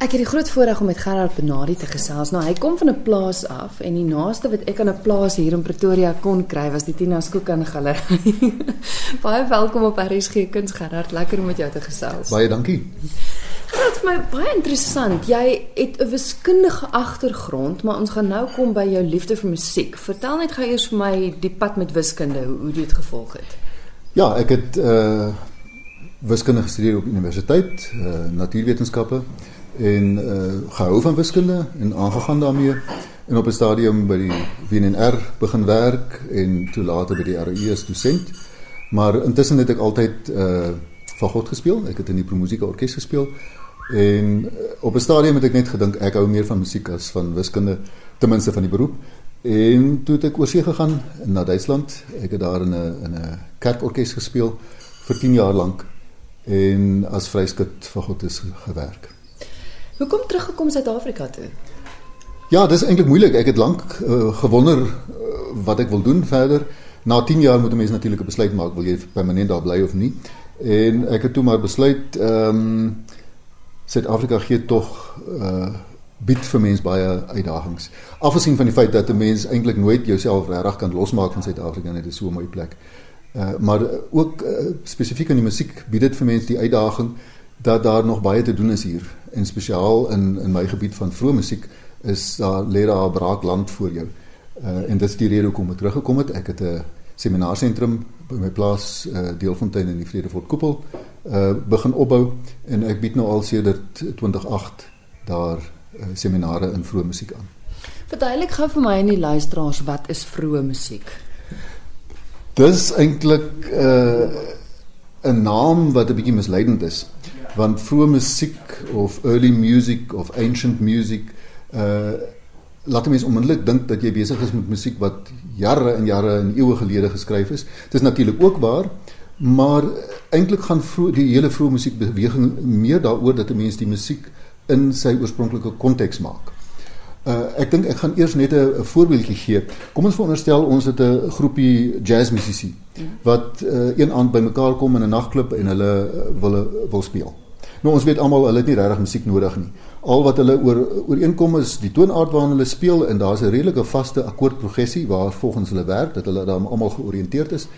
Ek het die groot voorreg om met Gerard Benadi te gesels. Nou, hy kom van 'n plaas af en die naaste wat ek aan 'n plaas hier in Pretoria kon kry was die Tina Skookan Galery. baie welkom op RSG Kuns Gerard. Lekker om met jou te gesels. Baie dankie. Gerard, vir my baie interessant. Jy het 'n wiskundige agtergrond, maar ons gaan nou kom by jou liefde vir musiek. Vertel net gou eers vir my die pad met wiskunde, hoe, hoe dit gevolg het. Ja, ek het uh wiskunde gestudeer op universiteit, uh natuurwetenskappe en uh gehou van wiskunde en aangegaan daarmee en op 'n stadium by die WNR begin werk en toe later by die RUE as dosent. Maar intussen het ek altyd uh van God gespeel. Ek het in die Promusica orkes gespeel en uh, op 'n stadium het ek net gedink ek hou meer van musiek as van wiskunde, ten minste van die beroep. En toe het ek oorsee gegaan na Duitsland. Ek het daar in 'n in 'n kerkorkes gespeel vir 10 jaar lank en as vryskut van God is gewerk. Hoekom teruggekom Suid-Afrika toe? Ja, dis eintlik moeilik. Ek het lank uh, gewonder uh, wat ek wil doen verder. Na 10 jaar moet 'n mens natuurlik 'n besluit maak, wil jy permanent daar bly of nie? En ek het toe maar besluit ehm um, Suid-Afrika gee tog uh bied vir mense baie uitdagings. Afgesien van die feit dat 'n mens eintlik nooit jouself regtig kan losmaak van Suid-Afrika net 'n so mooi plek. Uh maar ook uh, spesifiek in die musiek bied dit vir mense die uitdaging dat daar nog baie te doen is hier en spesiaal in in my gebied van vroeë musiek is daar lê daar 'n braak land voor jou. Uh en dit is die rede hoekom ek teruggekom het. Ek het 'n seminaarsentrum by my plaas uh Deelfontein in die Vredefort Koepel uh begin opbou en ek bied nou al sedert 2008 daar uh, seminare in vroeë musiek aan. Verduidelik gou vir my en die luisteraars wat is vroeë musiek? Dis eintlik uh 'n naam wat 'n bietjie misleidend is want vroeë musiek of early music of ancient music uh laat mense onmiddellik dink dat jy besig is met musiek wat jare en jare en eeue gelede geskryf is. Dit is natuurlik ook waar, maar eintlik gaan vroeg, die hele vroeë musiekbeweging meer daaroor dat 'n mens die musiek in sy oorspronklike konteks maak. Uh ek dink ek gaan eers net 'n voorbeeldjie gee. Kom ons veronderstel ons het 'n groepie jazzmusisië wat uh een aand bymekaar kom in 'n nagklub en hulle uh, wil wil speel. Nou ons weet almal hulle het nie regtig musiek nodig nie. Al wat hulle oor ooreenkom is die toonaard waarna hulle speel en daar's 'n redelike vaste akkoordprogressie waar volgens hulle werk dat hulle dan almal georiënteerd is.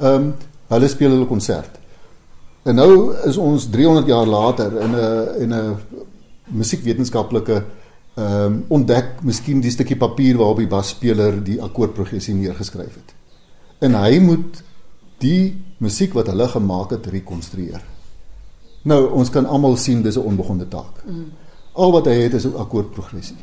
Ehm um, hulle speel hulle konsert. En nou is ons 300 jaar later in 'n in 'n musiekwetenskaplike ehm um, ontdek miskien die stukkie papier waarop die basspeler die akkoordprogressie neergeskryf het. En hy moet die musiek wat hulle gemaak het rekonstrueer. Nou ons kan almal sien dis 'n onbegonde taak. Mm. Al wat hy het is 'n akkoordprogressie.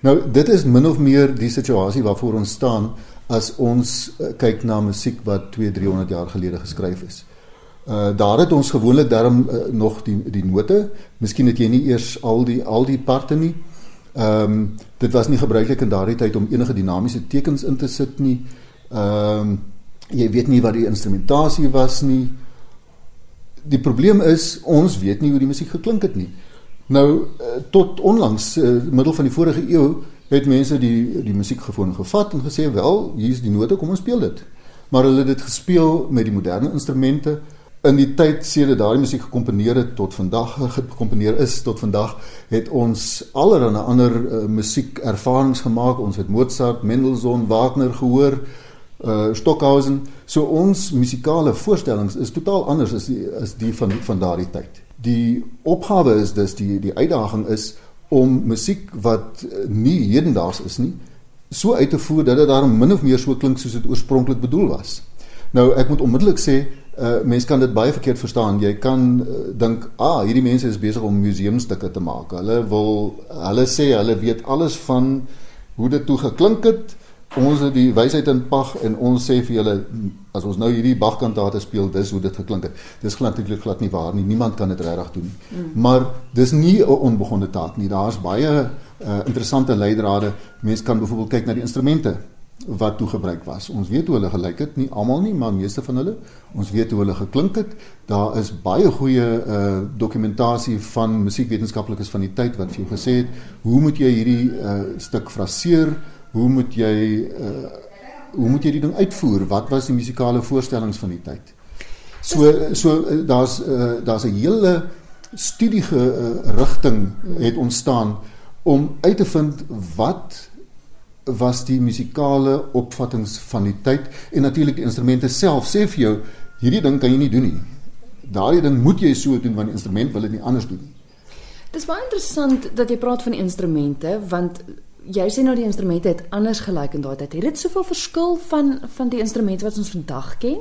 Nou dit is min of meer die situasie waarvoor ons staan as ons uh, kyk na musiek wat 2 300 jaar gelede geskryf is. Uh daar het ons gewoonlik daarom uh, nog die die note. Miskien het jy nie eers al die al die parte nie. Ehm um, dit was nie gebruiklik in daardie tyd om enige dinamiese tekens in te sit nie. Ehm um, jy weet nie wat die instrumentasie was nie. Die probleem is ons weet nie hoe die musiek geklink het nie. Nou eh, tot onlangs uh, middel van die vorige eeu het mense die die musiek gefoon gevat en gesê wel, hier is die note, kom ons speel dit. Maar hulle het dit gespeel met die moderne instrumente in die tyd sedert daardie musiek gekomponeer het tot vandag gekomponeer is tot vandag het ons allerlei ander uh, musiek ervarings gemaak ons het Mozart, Mendelssohn, Wagner gehoor Stockhausen so ons musikale voorstellings is totaal anders as die as die van van daardie tyd. Die opgawe is dus die die uitdaging is om musiek wat uh, nie hedendaags is nie so uit te voer dat dit daarom min of meer so klink soos dit oorspronklik bedoel was. Nou ek moet onmiddellik sê uh mense kan dit baie verkeerd verstaan. Jy kan uh, dink, "Ah, hierdie mense is besig om museumstukke te maak. Hulle wil hulle sê hulle weet alles van hoe dit toe geklink het." Ons het die wysheid in pag en ons sê vir julle as ons nou hierdie Bach-kantate speel, dis hoe dit geklink het. Dis glad nie glad nie waar nie. Niemand kan dit regtig doen nie. Mm. Maar dis nie 'n onbegonde taak nie. Daar's baie uh, interessante leidrade. Mense kan byvoorbeeld kyk na die instrumente wat toe gebruik was. Ons weet hoe hulle gelyk het, nie almal nie, maar meeste van hulle. Ons weet hoe hulle geklink het. Daar is baie goeie uh dokumentasie van musiekwetenskaplikes van die tyd wat vir jou gesê het, hoe moet jy hierdie uh stuk fraseer? Hoe moet jy uh, hoe moet jy die ding uitvoer? Wat was die musikale voorstellings van die tyd? So so uh, daar's uh, daar's 'n hele studie rigting het ontstaan om uit te vind wat was die musikale opvattinge van die tyd en natuurlik die instrumente self sê vir jou hierdie ding kan jy nie doen nie. Daardie ding moet jy so doen want die instrument wil dit nie anders doen nie. Dis baie interessant dat jy praat van die instrumente want jy sê nou die instrumente het anders gelyk in daai tyd. Het dit soveel verskil van van die instrumente wat ons vandag ken?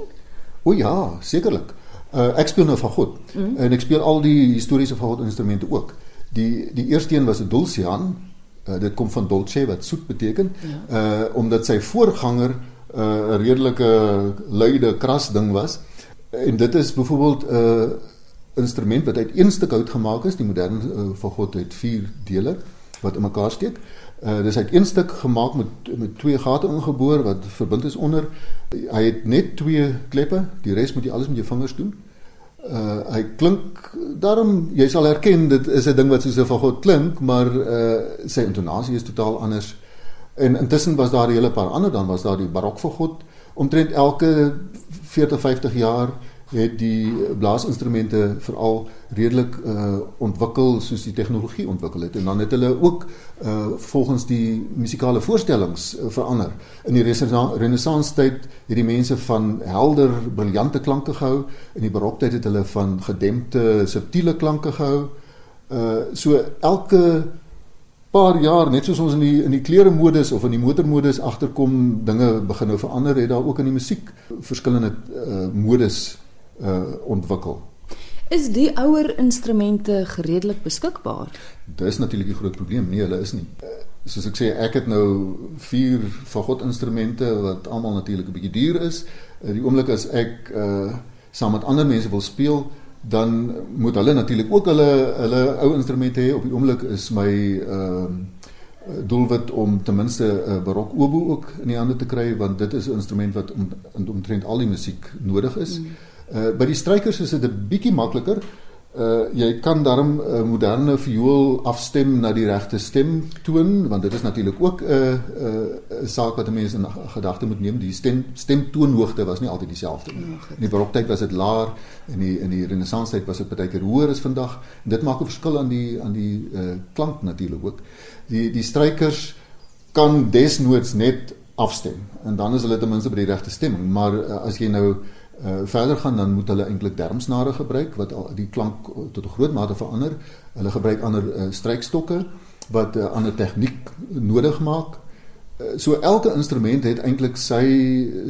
O ja, sekerlik. Uh, ek speel nou van God mm. en ek speel al die historiese van God instrumente ook. Die die eerste een was 'n dulcian. Uh, dit kom van dolce wat soet beteken. Ja. Uh omdat sy voorganger 'n uh, redelike luide kras ding was. En dit is byvoorbeeld 'n uh, instrument wat uit een stuk hout gemaak is. Die moderne uh, van God het vier dele wat in mekaar steek. Uh dis uit een stuk gemaak met met twee gate ingeboor wat verbind is onder. Hy het net twee kleppe, die res moet jy alles met jou vingers doen. Uh hy klink daarom jy sal herken dit is 'n ding wat soos 'n van God klink, maar uh sy intonasie is totaal anders. En intussen was daar 'n hele paar ander dan was daar die barok van God omtrent elke 40 50 jaar het die blaasinstrumente veral redelik uh ontwikkel soos die tegnologie ontwikkel het en dan het hulle ook uh volgens die musikale voorstellings uh, verander. In die renessans tyd het die mense van helder briljante klanke gehou, in die baroktyd het hulle van gedempte subtiele klanke gehou. Uh so elke paar jaar net soos ons in die in die klere modus of in die motormodus agterkom dinge begin nou verander het daar ook in die musiek verskillende uh modus uh ontwikkel. Is die ouer instrumente redelik beskikbaar? Dis natuurlik 'n groot probleem. Nee, hulle is nie. Uh, soos ek sê, ek het nou 4 van God instrumente wat almal natuurlik 'n bietjie duur is. Uh, die oomblik as ek uh saam met ander mense wil speel, dan moet hulle natuurlik ook hulle hulle ou instrumente hê. Op die oomblik is my ehm uh, doelwit om ten minste 'n uh, barok oboe ook in die hande te kry want dit is 'n instrument wat om, omtrent al die musiek nodig is. Mm. Uh by die strykers is dit 'n bietjie makliker. Uh jy kan daarom 'n uh, moderne viool afstem na die regte stemtoon want dit is natuurlik ook 'n uh, 'n uh, saak wat mense in gedagte moet neem. Die stem stemtoonhoogte was nie altyd dieselfde nie. In die baroktyd was dit laer en in die in die renessanstyd was dit baie keer hoër as vandag. En dit maak 'n verskil aan die aan die uh klank natuurlik ook. Die die strykers kan desnoods net afstem en dan is hulle ten minste by die regte stemming, maar uh, as jy nou uh, verder gaan dan moet hulle eintlik dermsnare gebruik wat al die klank tot 'n groot mate verander. Hulle gebruik ander uh, strykstokke wat uh, ander tegniek nodig maak. Uh, so elke instrument het eintlik sy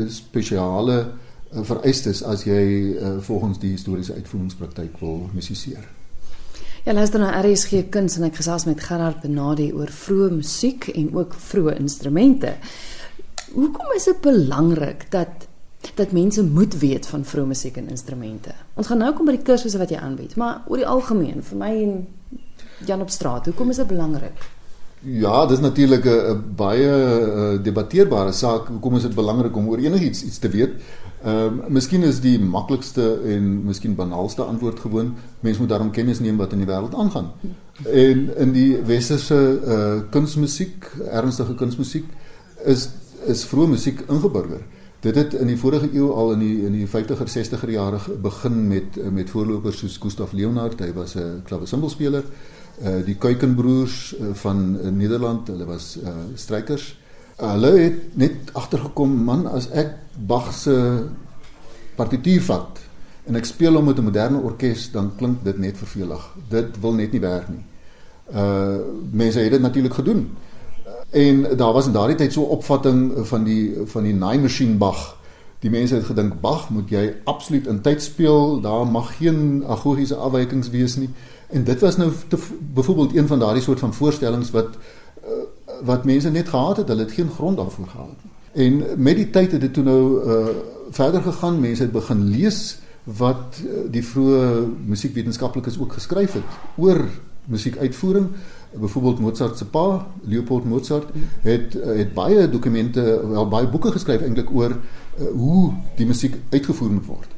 spesiale uh, vereistes as jy uh, volgens die historiese uitvoeringspraktyk wil musiseer. Ja, luister na RSG Kuns en ek gesels met Gerard Benadi oor vroeë musiek en ook vroeë instrumente. Hoekom is dit belangrik dat dat mense moet weet van vroeë musiek en instrumente. Ons gaan nou kom by die kursusse wat jy aanbied, maar oor die algemeen vir my en Jan op straat, hoekom is dit belangrik? Ja, dis natuurlik 'n baie uh, debatteerbare saak. Hoekom is dit belangrik om oor enigiets iets te weet? Ehm uh, miskien is die maklikste en miskien banaalste antwoord gewoon mense moet daarom kennis neem wat in die wêreld aangaan. En in die westerse uh, kunsmusiek, ernstige kunsmusiek is is vroeë musiek ingeburger. Dit het in die vorige eeu al in die in die 50er 60er jare begin met met voorlopers soos Gustav Leonard, hy was 'n klaviersimbelspeler. Uh die Kuikenbroers uh, van uh, Nederland, hulle was uh strykers. Hulle het net agtergekom man as ek Bach se partituur vat en ek speel hom met 'n moderne orkes, dan klink dit net vervelig. Dit wil net nie werk nie. Uh mense het dit natuurlik gedoen. En daar was in daardie tyd so 'n opvatting van die van die naai masjien Bach. Die mense het gedink Bach moet jy absoluut in tyd speel, daar mag geen agogiese afwykings wees nie. En dit was nou te, byvoorbeeld een van daardie soort van voorstellings wat uh, wat mense net gehad het, hulle het geen grond daarvoor gehad nie. En met die tyd het dit toe nou uh, verder gegaan, mense het begin lees wat uh, die vroeë musiekwetenskaplikes ook geskryf het oor musiekuitvoering byvoorbeeld Mozart se pa, Leopold Mozart, het het baie dokumente, wel baie boeke geskryf eintlik oor uh, hoe die musiek uitgevoer moet word.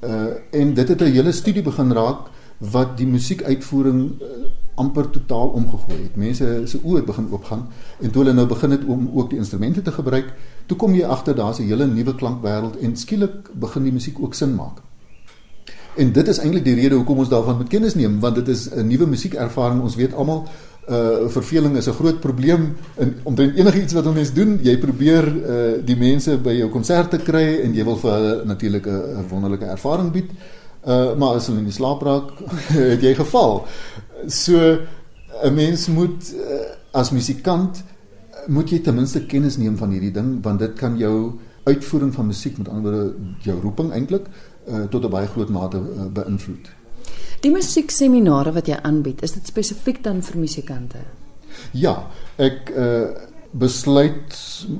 Uh en dit het 'n hele studie begin raak wat die musiekuitvoering uh, amper totaal omgegooi het. Mense se oë het begin oopgaan en toe hulle nou begin het om ook die instrumente te gebruik, toe kom jy agter daar's 'n hele nuwe klankwêreld en skielik begin die musiek ook sin maak. En dit is eintlik die rede hoekom ons daarvan moet kennis neem want dit is 'n nuwe musiekervaring. Ons weet almal uh verveling is 'n groot probleem in omtrent enigiets wat 'n mens doen. Jy probeer uh die mense by jou konserte kry en jy wil vir hulle natuurlik 'n wonderlike ervaring bied. Uh maar as hulle in die slaap raak, het jy geval. So 'n mens moet uh, as musikant moet jy ten minste kennis neem van hierdie ding want dit kan jou uitvoering van musiek met ander woorde jou roeping eintlik uh, tot 'n baie groot mate uh, beïnvloed. Die musiekseminare wat jy aanbied, is dit spesifiek dan vir musikante? Ja, ek uh, besluit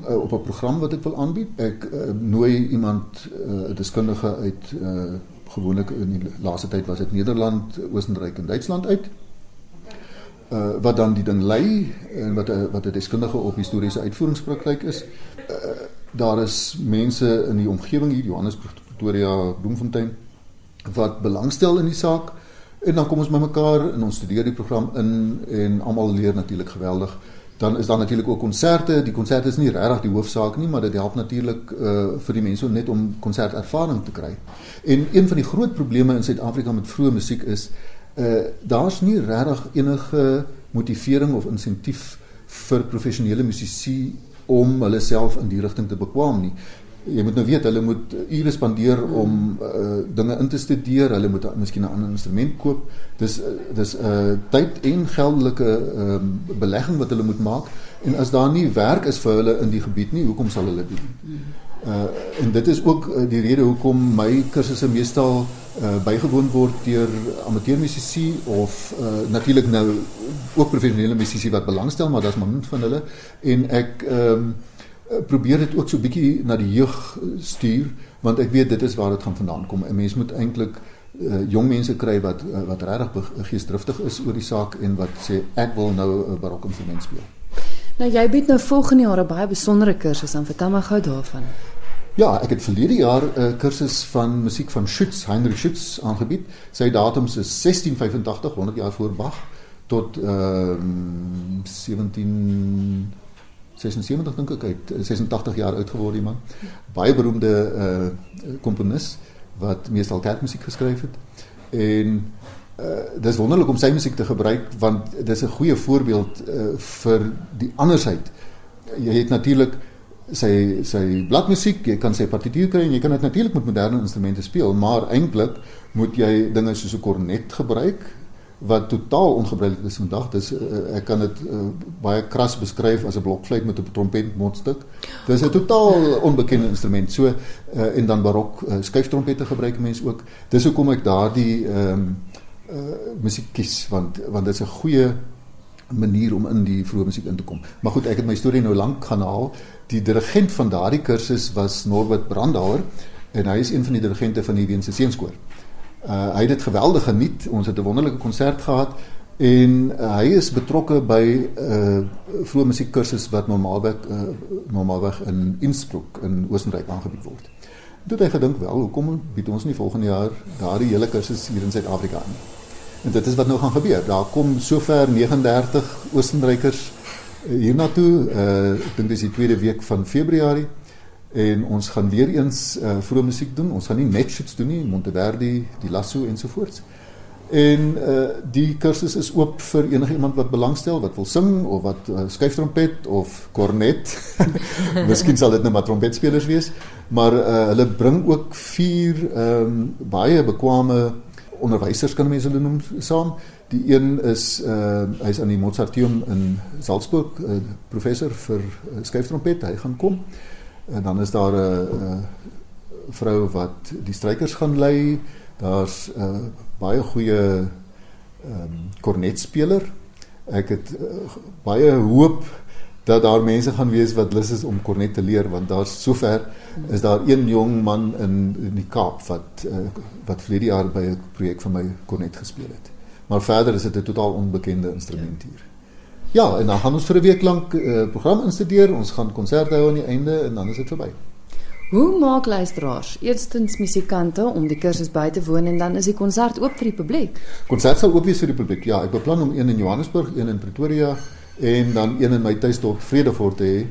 uh, op 'n program wat ek wil aanbied. Ek uh, nooi iemand 'n uh, deskundige uit uh, gewoonlik in die laaste tyd was dit Nederland, Oostenryk en Duitsland uit uh, wat dan die ding lei en wat 'n wat 'n deskundige op historiese uitvoeringspraktyk is. Uh, daar is mense in die omgewing hier Johannesburg, Pretoria, Bloemfontein wat belangstel in die saak en dan kom ons bymekaar en ons studeer die program in en almal leer natuurlik geweldig. Dan is daar natuurlik ook konserte. Die konserte is nie regtig die hoofsaak nie, maar dit help natuurlik uh vir die mense net om konsertervaring te kry. En een van die groot probleme in Suid-Afrika met vroeë musiek is uh daar's nie regtig enige motivering of insentief vir professionele musisië om hulle self in die rigting te bekwam nie. Jy moet nou weet hulle moet ure spandeer om uh, dinge in te studeer, hulle moet miskien 'n ander instrument koop. Dis uh, dis 'n uh, tyd en geldelike uh, belegging wat hulle moet maak en as daar nie werk is vir hulle in die gebied nie, hoekom sal hulle dit doen? Uh en dit is ook uh, die rede hoekom my kursusse meestal uh bygewoon word deur amateurmusisi of uh natuurlik nou ook professionele musisi wat belangstel, maar daar's maar min van hulle en ek ehm um, probeer dit ook so bietjie na die jeug stuur want ek weet dit is waar dit gaan vandaan kom. 'n Mens moet eintlik uh, jong mense kry wat uh, wat regtig geesdriftig is oor die saak en wat sê ek wil nou 'n barok instrument speel. Nou jy bied nou volgende jaar 'n baie besondere kursus aan. Vertel my gou daarvan. Ja, ek het verlede jaar 'n uh, kursus van musiek van Schütz, Heinrich Schütz aangebied. Sy datums is 1685, 100 jaar voor Bach tot ehm um, 17 76 dink ek hy 86 jaar oud geword die man. Baie beroemde uh komponis wat meestal kerkmusiek geskryf het. En uh dis wonderlik om sy musiek te gebruik want dis 'n goeie voorbeeld uh vir die andersheid. Jy het natuurlik sy sy bladmusiek, jy kan sy partituur kry en jy kan dit natuurlik met moderne instrumente speel, maar eintlik moet jy dinge soos 'n kornet gebruik wat totaal ongebruiklik is vandag. Dis uh, ek kan dit uh, baie kras beskryf as 'n blokfluit met 'n trompet mondstuk. Dis 'n totaal onbekende instrument. So uh, en dan barok uh, skuiftrompette gebruik mense ook. Dis hoekom ek daardie ehm um, uh, musiek kies want want dit is 'n goeie manier om in die vroeë musiek in te kom. Maar goed, ek het my storie nou lank gaan haal. Die dirigent van daardie kursus was Norbert Brandhauer en hy is een van die dirigente van die Weense Seenskoor. Uh, hy het dit geweldig geniet. Ons het 'n wonderlike konsert gehad en uh, hy is betrokke by 'n uh, vroeë musiekkursus wat normaalweg uh, normaalweg in Innsbruck in Oostenryk aangebied word. Toe het hy gedink, wel, hoekom bied ons nie volgende jaar daardie hele kursus hier in Suid-Afrika aan? En dit is wat nou gaan gebeur. Daar kom sover 39 Oostenrykers uh, hiernatoe. Uh, ek dink dis die tweede week van Februarie en ons gaan weer eens uh, vroeë musiek doen. Ons gaan nie net shoots doen nie, Monteverdi, die Lasso ensovoorts. En uh die kursus is oop vir enige iemand wat belangstel, wat wil sing of wat uh, skuiftrompet of kornet. Miskien sal dit nou maar trompetspelers wees, maar uh hulle bring ook vier ehm um, baie bekwame onderwysers kan mense hulle noem saam. Die een is uh hy's aan die Mozarteum in Salzburg, uh, professor vir uh, skuiftrompet. Hy gaan kom. En dan is daar 'n vrou wat die strykers gaan lei. Daar's 'n baie goeie ehm um, kornetspeler. Ek het uh, baie hoop dat daar mense gaan wees wat lus is om kornet te leer want daar's sover is daar een jong man in in die Kaap wat uh, wat vlerige jaar by 'n projek van my kornet gespeel het. Maar verder is dit 'n totaal onbekende instrument hier. Ja, en dan gaan ons vir 'n week lank 'n uh, eh, program instudeer. Ons gaan konserte hou aan die einde en dan is dit verby. Hoe maak luisteraars eerstens musikante om die kursus by te woon en dan is die konsert oop vir die publiek? Konsert sal oop wees vir die publiek. Ja, ek beplan om een in Johannesburg, een in Pretoria en dan een in my tuisdorp Vredefort te hê.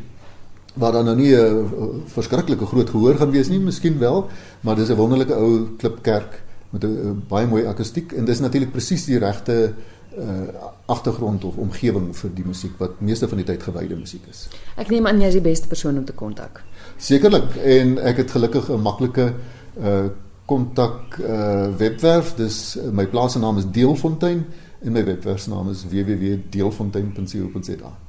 Waar dan nou nie 'n verskriklike groot gehoor gaan wees nie, miskien wel, maar dis 'n wonderlike ou klipkerk met 'n baie mooi akoestiek en dis natuurlik presies die regte uh agtergrond of omgewing vir die musiek wat meeste van die tyd gewyde musiek is. Ek neem aan jy is die beste persoon om te kontak. Sekerlik en ek het gelukkig 'n maklike uh kontak uh webwerf. Dis my plaas se naam is Deelfontein en my webwerf se naam is www.deelfontein.co.za.